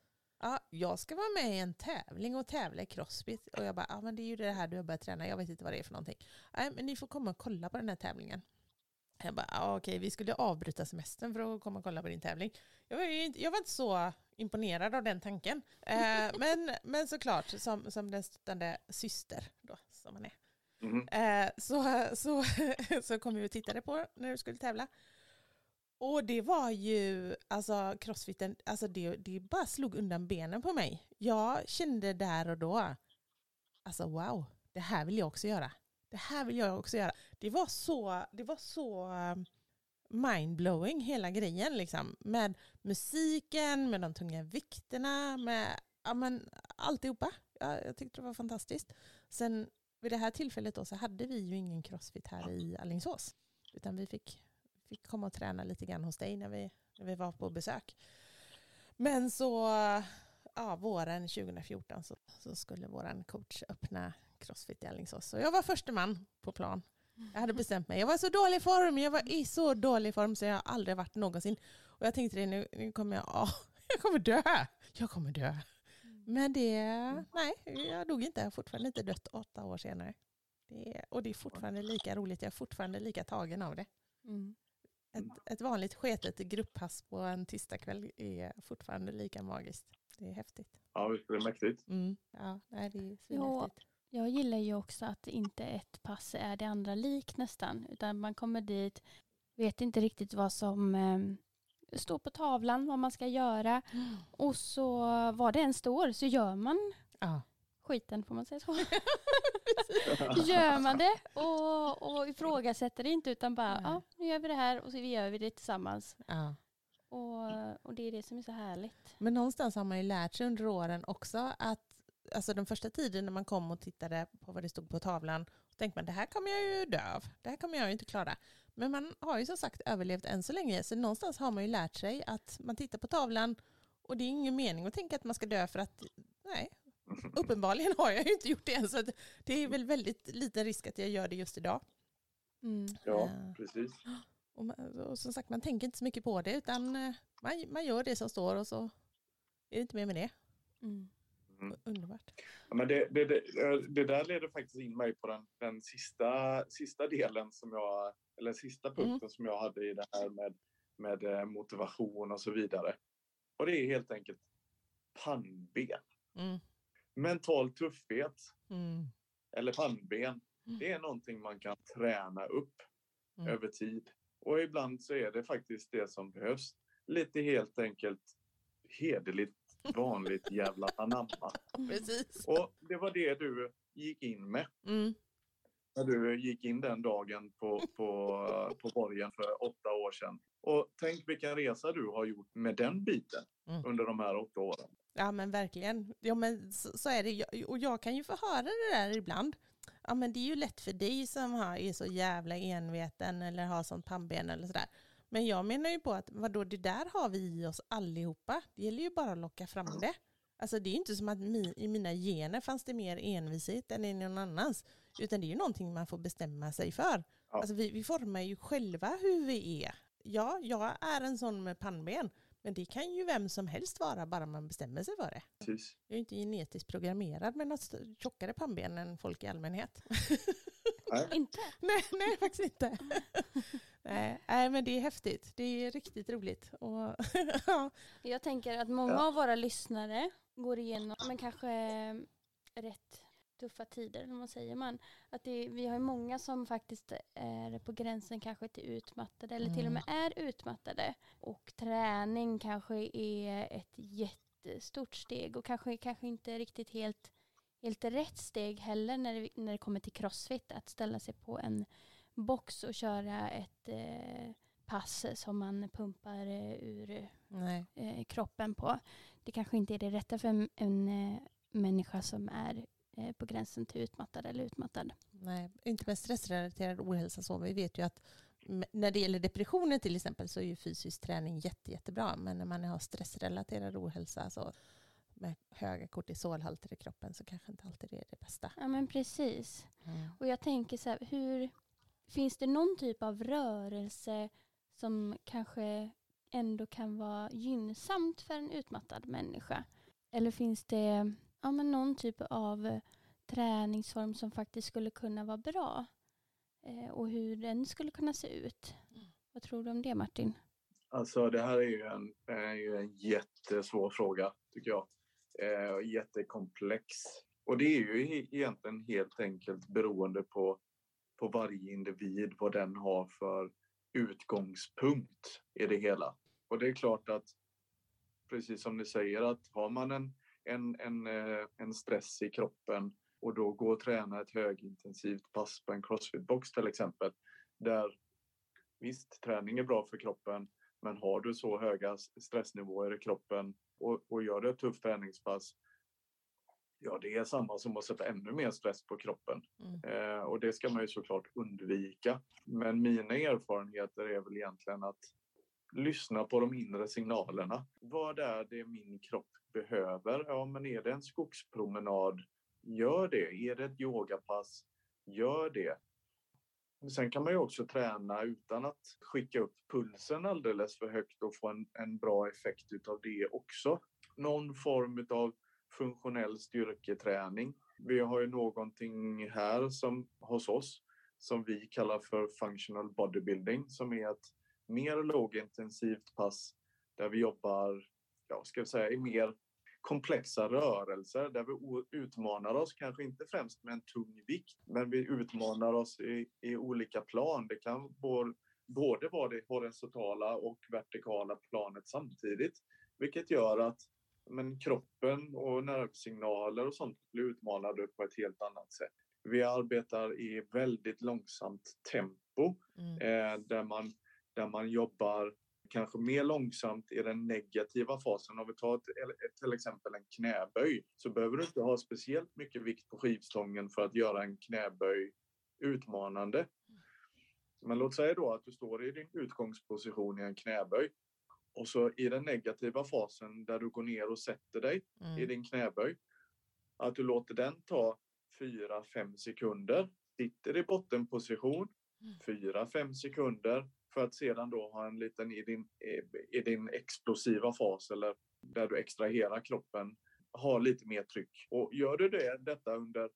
jag ska vara med i en tävling och tävla i crossfit. Och jag bara, ja men det är ju det här du har börjat träna, jag vet inte vad det är för någonting. Nej men ni får komma och kolla på den här tävlingen. Jag bara, ja, okej vi skulle avbryta semestern för att komma och kolla på din tävling. Jag var, inte, jag var inte så imponerad av den tanken. Eh, men, men såklart, som, som den stöttande syster då, som man är. Mhm. Eh, så, så, så kom vi och tittade på när du skulle tävla. Och det var ju, alltså crossfiten, alltså det, det bara slog undan benen på mig. Jag kände där och då, alltså wow, det här vill jag också göra. Det här vill jag också göra. Det var så, det var så um, mindblowing hela grejen liksom. Med musiken, med de tunga vikterna, med ja, men, alltihopa. Jag, jag tyckte det var fantastiskt. Sen vid det här tillfället då, så hade vi ju ingen crossfit här i Alingsås. Utan vi fick, fick komma och träna lite grann hos dig när vi, när vi var på besök. Men så ja, våren 2014 så, så skulle vår coach öppna crossfit i Alingsås. Så jag var första man på plan. Jag hade bestämt mig. Jag var i så dålig form. Jag var i så dålig form så jag har aldrig varit någonsin. Och jag tänkte det, nu, nu kommer jag, åh, jag kommer dö. Jag kommer dö. Men det, nej, jag dog inte. Jag har fortfarande inte dött åtta år senare. Det, och det är fortfarande lika roligt. Jag är fortfarande lika tagen av det. Mm. Ett, ett vanligt sketet grupppass på en tisdagkväll är fortfarande lika magiskt. Det är häftigt. Ja, visst är det mäktigt. Mm. Ja, nej, det är Ja. svinhäftigt. Jag gillar ju också att inte ett pass är det andra lik nästan. Utan man kommer dit, vet inte riktigt vad som eh, står på tavlan, vad man ska göra. Och så vad det än står så gör man Ja. Skiten, får man säga så? gör man det och, och ifrågasätter det inte utan bara, ja nu gör vi det här och så gör vi det tillsammans. Ja. Och, och det är det som är så härligt. Men någonstans har man ju lärt sig under åren också att alltså den första tiden när man kom och tittade på vad det stod på tavlan så tänkte man det här kommer jag ju dö av. Det här kommer jag ju inte klara. Men man har ju som sagt överlevt än så länge så någonstans har man ju lärt sig att man tittar på tavlan och det är ingen mening att tänka att man ska dö för att nej, uppenbarligen har jag ju inte gjort det än så det är väl väldigt liten risk att jag gör det just idag. Mm. Ja, Eh, precis. Och, man, och som sagt man tänker inte så mycket på det utan eh, man, man gör det som står och så är det inte mer med det. Mm. Mm. Underbart. Ja, men det, det, det, det där leder faktiskt in mig på den, den sista, sista delen som jag, eller sista punkten som jag hade i det här med, med eh, motivation och så vidare. Och det är helt enkelt pannben. Mental tuffhet Mm. eller pannben. Det är någonting man kan träna upp Mm. över tid. Och ibland så är det faktiskt det som behövs. Lite helt enkelt hederligt, vanligt jävla anamma. Precis. Och det var det du gick in med Mm. när du gick in den dagen på, på, på borgen för åtta år sedan. Och tänk vilken resa du har gjort med den biten Mm. under de här åtta åren. Ja men verkligen. Ja, men så, så är det. Jag- Och jag kan ju få höra det där ibland. Ja men det är ju lätt för dig som har, är så jävla enveten eller har sånt pannben eller sådär. Men jag menar ju på att vadå, det där har vi i oss allihopa. Det gäller ju bara att locka fram det. Alltså det är ju inte som att mi, i mina gener fanns det mer envishet än i någon annans. Utan det är ju någonting man får bestämma sig för. Ja. Alltså vi, vi formar ju själva hur vi är. Ja, jag är en sån med pannben. Men det kan ju vem som helst vara, bara man bestämmer sig för det. Precis. Jag är ju inte genetiskt programmerad med något tjockare pannben än folk i allmänhet. Inte? nej, nej, faktiskt inte. nej, men det är häftigt. Det är riktigt roligt. Och, ja. Jag tänker att många Ja. av våra lyssnare går igenom men kanske rätt tuffa tider, eller vad säger man? Att det, vi har många som faktiskt är på gränsen kanske till utmattade eller till och med Mm. är utmattade. Och träning kanske är ett jättestort steg och kanske, kanske inte riktigt helt, helt rätt steg heller när det, när det kommer till crossfit. Att ställa sig på en box och köra ett eh, pass som man pumpar eh, ur eh, kroppen på. Det kanske inte är det rätta för en, en eh, människa som är eh, på gränsen till utmattad eller utmattad. Nej, inte med stressrelaterad ohälsa så. Vi vet ju att när det gäller depressioner till exempel så är ju fysisk träning jätte, jättebra. Men när man har stressrelaterad ohälsa så med höga kortisolhalter i kroppen så kanske inte alltid det är det bästa. Ja men precis. Mm. Och jag tänker så här, hur, finns det någon typ av rörelse som kanske ändå kan vara gynnsamt för en utmattad människa? Eller finns det ja, men någon typ av eh, träningsform som faktiskt skulle kunna vara bra? Eh, och hur den skulle kunna se ut? Vad tror du om det Martin? Alltså det här är ju en, är ju en jättesvår fråga tycker jag. Eh, och jättekomplex. Och det är ju egentligen helt enkelt beroende på, på varje individ vad den har för utgångspunkt i det hela. Och det är klart att precis som ni säger att har man en, en, en, eh, en stress i kroppen och då går och tränar ett högintensivt pass på en crossfit-box till exempel. Där visst, träning är bra för kroppen men har du så höga stressnivåer i kroppen och, och gör du ett tufft träningspass, ja det är samma som att sätta ännu mer stress på kroppen. Mm. Eh, och det ska man ju såklart undvika. Men mina erfarenheter är väl egentligen att lyssna på de inre signalerna. Vad är det min kropp behöver? Ja, men är det en skogspromenad? Gör det. Är det ett yogapass? Gör det. Sen kan man ju också träna utan att skicka upp pulsen alldeles för högt och få en, en bra effekt utav det också. Någon form av funktionell styrketräning. Vi har ju någonting här som, hos oss som vi kallar för functional bodybuilding som är att mer lågintensivt pass där vi jobbar, ja, ska jag säga, i mer komplexa rörelser där vi utmanar oss, kanske inte främst med en tung vikt, men vi utmanar oss i, i olika plan. Det kan både, både vara det horisontala och vertikala planet samtidigt, vilket gör att men kroppen och nervsignaler och sånt blir utmanade på ett helt annat sätt. Vi arbetar i väldigt långsamt tempo Mm. eh, där, man, där man jobbar kanske mer långsamt i den negativa fasen. Om vi tar till exempel en knäböj så behöver du inte ha speciellt mycket vikt på skivstången för att göra en knäböj utmanande. Men låt säga då att du står i din utgångsposition i en knäböj och så i den negativa fasen där du går ner och sätter dig i Mm. din knäböj. Att du låter den ta 4-5 sekunder, sitter i bottenposition, Mm. 4-5 sekunder för att sedan då ha en liten i din, i- din explosiva fas eller där du extraherar kroppen, ha lite mer tryck. Och gör du det, detta under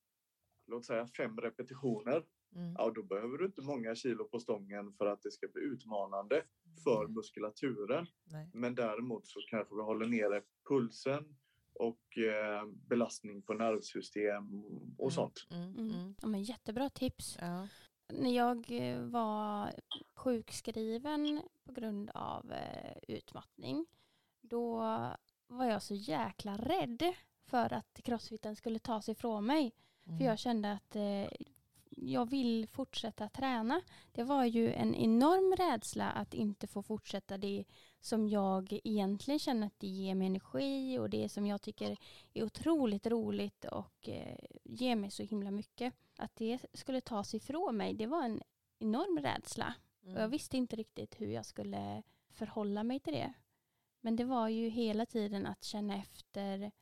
låt säga fem repetitioner, Mm. ja då behöver du inte många kilo på stången för att det ska bli utmanande för Mm. muskulaturen. Nej. Men däremot så kanske vi håller nere pulsen och eh, belastning på nervsystem och Mm. sånt. Mm. Mm. Mm. Ja, men jättebra tips. Ja. När jag eh, var sjukskriven på grund av eh, utmattning då var jag så jäkla rädd för att crossfiten skulle tas ifrån mig. Mm. För jag kände att eh, jag vill fortsätta träna. Det var ju en enorm rädsla att inte få fortsätta det som jag egentligen känner att det ger mig energi och det som jag tycker är otroligt roligt och eh, ger mig så himla mycket. Att det skulle tas ifrån mig, det var en enorm rädsla. Mm. Och jag visste inte riktigt hur jag skulle förhålla mig till det. Men det var ju hela tiden att känna efter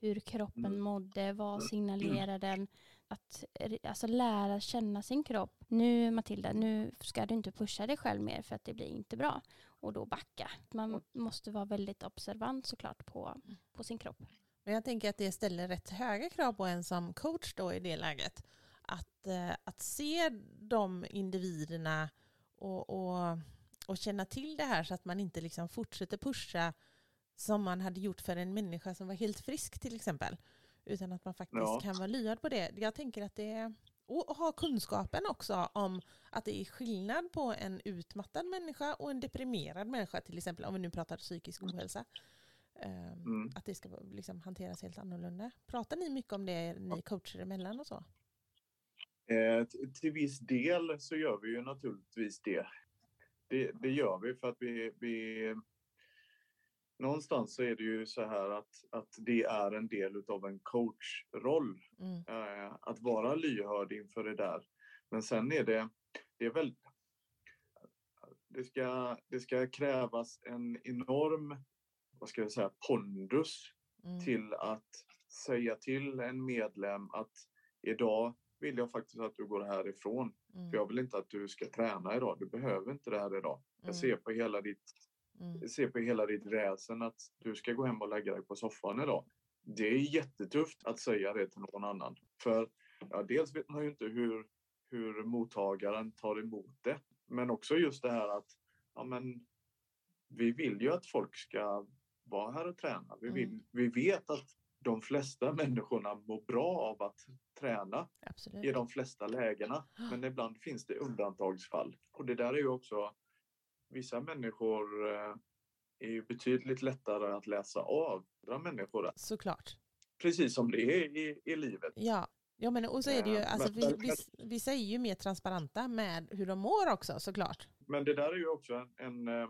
hur kroppen Mm. mådde, vad signalerar den, att eh, alltså lära känna sin kropp. Nu Matilda, nu ska du inte pusha dig själv mer för att det blir inte bra. Och då backa. Man måste vara väldigt observant såklart på, på sin kropp. Men jag tänker att det ställer rätt höga krav på en som coach då i det läget. Att, eh, att se de individerna och, och, och känna till det här så att man inte liksom fortsätter pusha som man hade gjort för en människa som var helt frisk till exempel. Utan att man faktiskt Ja. kan vara lyhörd på det. Jag tänker att det är, och ha kunskapen också om att det är skillnad på en utmattad människa och en deprimerad människa till exempel, om vi nu pratar psykisk ohälsa. Ehm, Mm. Att det ska liksom hanteras helt annorlunda. Pratar ni mycket om det, ni coacher emellan och så? Eh, till viss del så gör vi ju naturligtvis det. Det, det gör vi för att vi, vi... Någonstans så är det ju så här att, att det är en del utav en coachroll. Mm. Eh, att vara lyhörd inför det där. Men sen är det, det är väl... Det ska, det ska krävas en enorm, vad ska jag säga, pondus Mm. till att säga till en medlem att idag vill jag faktiskt att du går härifrån. Mm. För jag vill inte att du ska träna idag. Du behöver inte det här idag. Jag Mm. ser på hela ditt, Mm. ser på hela ditt väsen att du ska gå hem och lägga dig på soffan idag. Det är jättetufft att säga det till någon annan. För ja, dels vet man ju inte hur, hur mottagaren tar emot det. Men också just det här att ja, men, vi vill ju att folk ska vara här och träna. Vi, vill, vi vet att de flesta människorna mår bra av att träna Absolut. i de flesta lägena. Men ibland finns det undantagsfall. Och det där är ju också... Vissa människor eh, är ju betydligt lättare att läsa av andra människor. Såklart. Precis som det är i, i livet. Ja. Ja men och så är det ju, Eh, alltså, vi, vis- vissa är ju mer transparenta med hur de mår också såklart. Men det där är ju också en, en eh,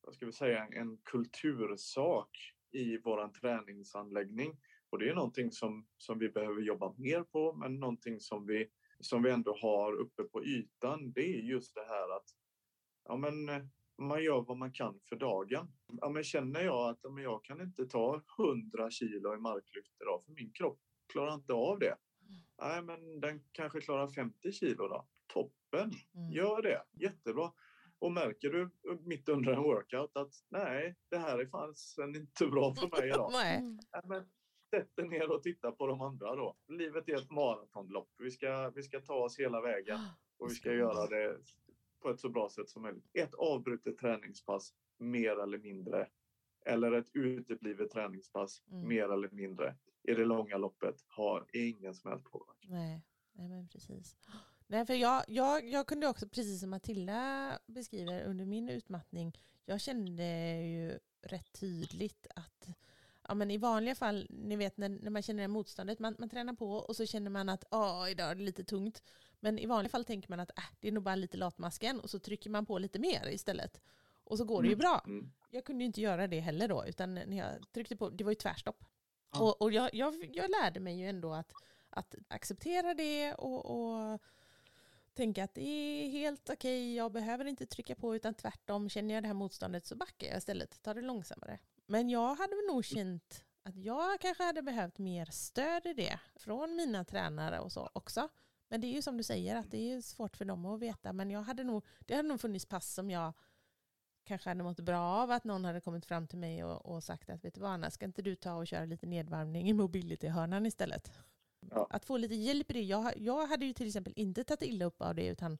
vad ska vi säga, en kultursak i våran träningsanläggning. Och det är någonting som, som vi behöver jobba mer på, men någonting som vi, som vi ändå har uppe på ytan, det är just det här att ja, men, eh, man gör vad man kan för dagen. Ja, men känner jag att ja, men jag kan inte ta 100 kilo i marklyft idag, för min kropp klarar inte av det. Nej, men den kanske klarar 50 kilo då. Toppen! Mm. Gör det, jättebra. Och märker du mitt under en workout att nej, det här är fan inte bra för mig idag. Nej. Mm. Nej, men sätt dig ner och titta på de andra då. Livet är ett maratonlopp. Vi ska, vi ska ta oss hela vägen och vi ska göra det på ett så bra sätt som möjligt. Ett avbrutet träningspass, mer eller mindre. Eller ett uteblivet träningspass, Mm. mer eller mindre. I det långa loppet har ingen som helst påverkan. Nej, nej men precis. Nej, för jag, jag, jag kunde också, precis som Matilda beskriver under min utmattning, jag kände ju rätt tydligt att ja, men i vanliga fall, ni vet när, när man känner det motståndet, man, man tränar på och så känner man att Åh, idag är det lite tungt. Men i vanliga fall tänker man att äh, det är nog bara lite latmasken och så trycker man på lite mer istället. Och så går det ju Mm. bra. Mm. Jag kunde ju inte göra det heller då, utan när jag tryckte på, det var ju tvärstopp. Ja. Och, och jag, jag, jag lärde mig ju ändå att, att acceptera det och, och tänka att det är helt okej, jag behöver inte trycka på utan tvärtom, känner jag det här motståndet så backar jag istället, tar det långsammare. Men jag hade väl nog känt att jag kanske hade behövt mer stöd i det från mina tränare och så också. Men det är ju som du säger att det är svårt för dem att veta. Men jag hade nog, det hade nog funnits pass som jag kanske hade mått bra av att någon hade kommit fram till mig och, och sagt att vet du vad Anna, ska inte du ta och köra lite nedvarvning i mobility-hörnan istället? Ja. Att få lite hjälp i det. Jag, jag hade ju till exempel inte tagit illa upp av det utan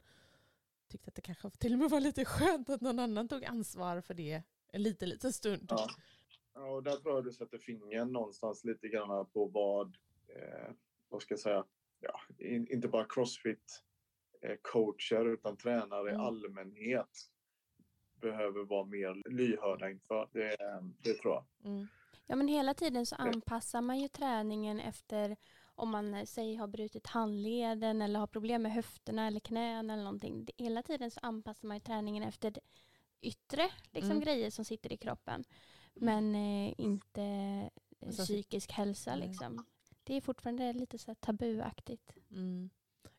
tyckte att det kanske till och med var lite skönt att någon annan tog ansvar för det en liten, liten stund. Ja. Ja, och där tror jag du sätter fingern någonstans lite grann på vad, eh, vad ska jag säga, ja, in, inte bara crossfit eh, coacher utan tränare i Mm. allmänhet behöver vara mer lyhörda inför. Det, det tror jag. Mm. Ja men hela tiden så anpassar man ju träningen efter om man eh, säg har brutit handleden eller har problem med höfterna eller knän eller någonting. Det- Hela tiden så anpassar man ju träningen efter yttre liksom, Mm. grejer som sitter i kroppen. Men eh, inte eh, Alltså, psykisk hälsa liksom. Det är fortfarande lite så här tabuaktigt. Mm.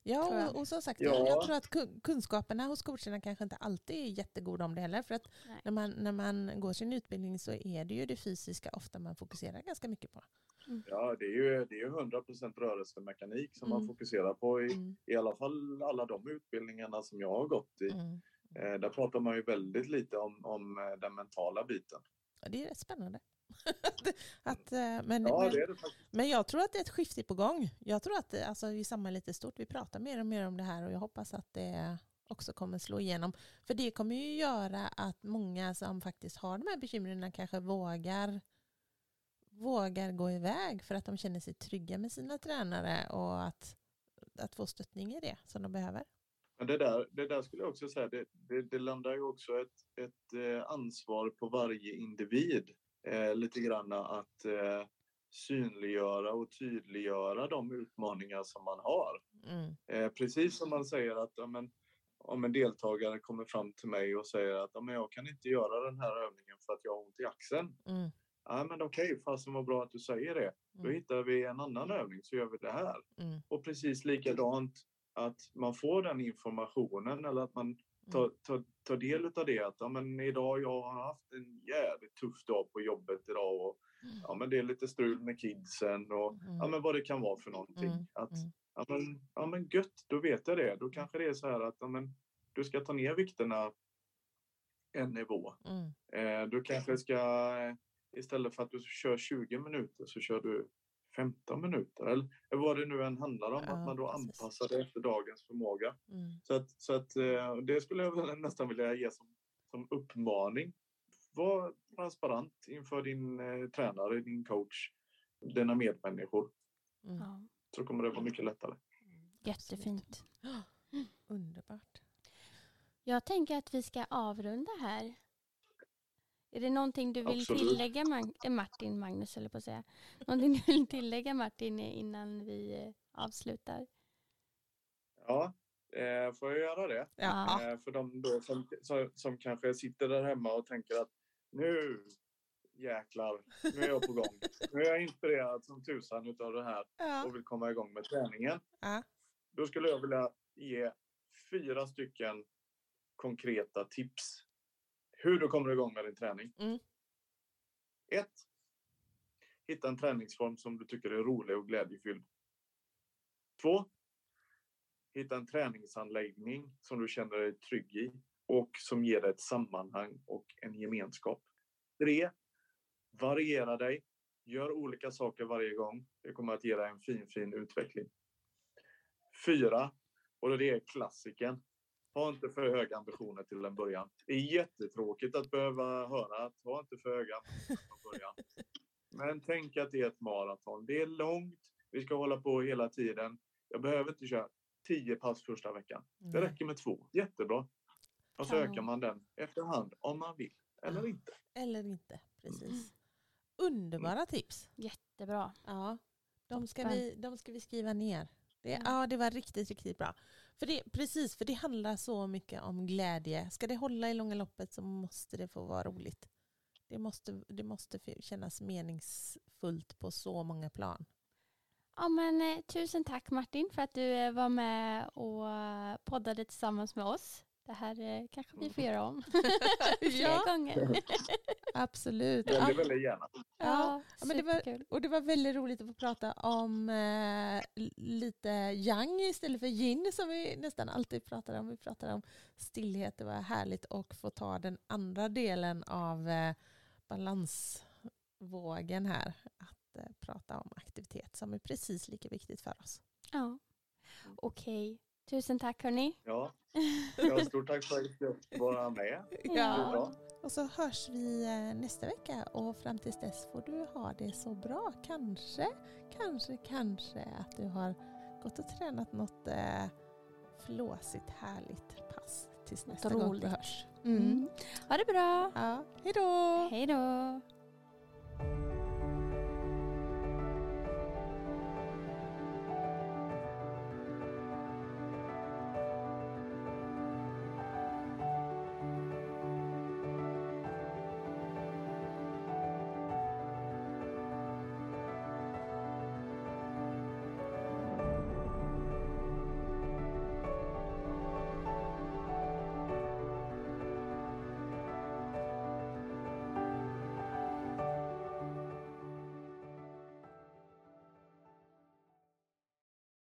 Ja, och, och som sagt, Ja. jag, tror att kun- kunskaperna hos coacherna kanske inte alltid är jättegoda om det heller. För att Nej. när man, när man går sin utbildning så är det ju det fysiska ofta man fokuserar ganska mycket på. Ja, det är ju, det är ju 100% rörelsemekanik som man Mm. fokuserar på i, Mm. i alla fall alla de utbildningarna som jag har gått i. Mm. Eh, där pratar man ju väldigt lite om, om eh, den mentala biten. Ja, det är rätt spännande. att, eh, men, Ja, men, det det men jag tror att det är ett skifte på gång. Jag tror att det, alltså, i samhället är stort, vi pratar mer och mer om det här och jag hoppas att det, också kommer slå igenom. För det kommer ju göra att många som faktiskt har de här bekymren kanske vågar vågar gå iväg för att de känner sig trygga med sina tränare och att, att få stöttning i det som de behöver. Det där, det där skulle jag också säga, det, det, det landar ju också ett, ett eh, ansvar på varje individ. Eh, lite grann att eh, synliggöra och tydliggöra de utmaningar som man har. Mm. Eh, precis som man säger att ja, men, om en deltagare kommer fram till mig och säger att ja, men jag kan inte göra den här övningen för att jag har ont i axeln. Mm. Ja, men okej, okay, fasen vad bra att du säger det. Mm. Då hittar vi en annan övning så gör vi det här. Mm. Och precis likadant att man får den informationen eller att man tar, mm. tar, tar del av det. Att ja, men idag jag har haft en jävligt tuff dag på jobbet idag och mm. ja, men det är lite strul med kidsen och mm. ja, men vad det kan vara för någonting. Mm. Att, ja, men, ja men gött, då vet jag det. Då kanske det är så här att ja, men, du ska ta ner vikterna en nivå. Mm. Eh, du kanske ska istället för att du kör 20 minuter så kör du 15 minuter eller vad det nu än handlar om, ja, att man då precis. anpassar det efter dagens förmåga. Mm. Så, att, så att, eh, det skulle jag nästan vilja ge som, som uppmaning. Var transparent inför din eh, tränare, din coach, dina medmänniskor. Mm. Så kommer det vara mycket lättare. Jättefint. Underbart. Jag tänker att vi ska avrunda här. Är det någonting du vill Absolut. tillägga eh, Martin, Magnus eller på att säga. Någonting du vill tillägga Martin innan vi eh, avslutar? Ja, eh, får jag göra det? Ja. Eh, för de då som, som, som, kanske sitter där hemma och tänker att nu jäklar, nu är jag på gång. Nu är jag inspirerad som tusan utav det här ja. och vill komma igång med träningen. Ja. Då skulle jag vilja ge fyra stycken konkreta tips hur du kommer igång med din träning. Mm. Ett, hitta en träningsform som du tycker är rolig och glädjefylld. Två, hitta en träningsanläggning som du känner dig trygg i och som ger dig ett sammanhang och en gemenskap. Tre, variera dig. Gör olika saker varje gång. Det kommer att ge dig en fin, fin utveckling. Fyra, och det är klassiken. Ha inte för höga ambitioner till en början. Det är jättetråkigt att behöva höra att ha inte för höga ambitioner från början. Men tänk att det är ett maraton. Det är långt. Vi ska hålla på hela tiden. Jag behöver inte köra tio pass första veckan. Det räcker med två. Jättebra. Och så ökar man den efterhand om man vill. Eller ja. inte. Eller inte, precis. Underbara tips. Jättebra. Ja, de ska, vi, de ska vi skriva ner. Det, mm. Ja, det var riktigt, riktigt bra. För det, precis, för det handlar så mycket om glädje. Ska det hålla i långa loppet så måste det få vara roligt. Det måste, det måste kännas meningsfullt på så många plan. Ja, men, eh, tusen tack Martin för att du eh, var med och eh, poddade tillsammans med oss. Det här eh, kanske vi får göra om fler ja. gånger. Absolut. Väldigt, väldigt gärna. Ja, ja men det var, och det var väldigt roligt att få prata om eh, lite yang istället för yin som vi nästan alltid pratar om. Vi pratar om stillhet. Det var härligt att få ta den andra delen av eh, balansvågen här. Att eh, prata om aktivitet som är precis lika viktigt för oss. Ja, okej. Okay. Tusen tack hörni. Ja, ja stort tack för att jag fick vara med. Ja. Och så hörs vi eh, nästa vecka och fram tills dess får du ha det så bra. Kanske, kanske, kanske att du har gått och tränat något eh, flåsigt härligt pass tills nästa gång vi hörs. Mm. Mm. Ha det bra. Ja, hej då. Hej då.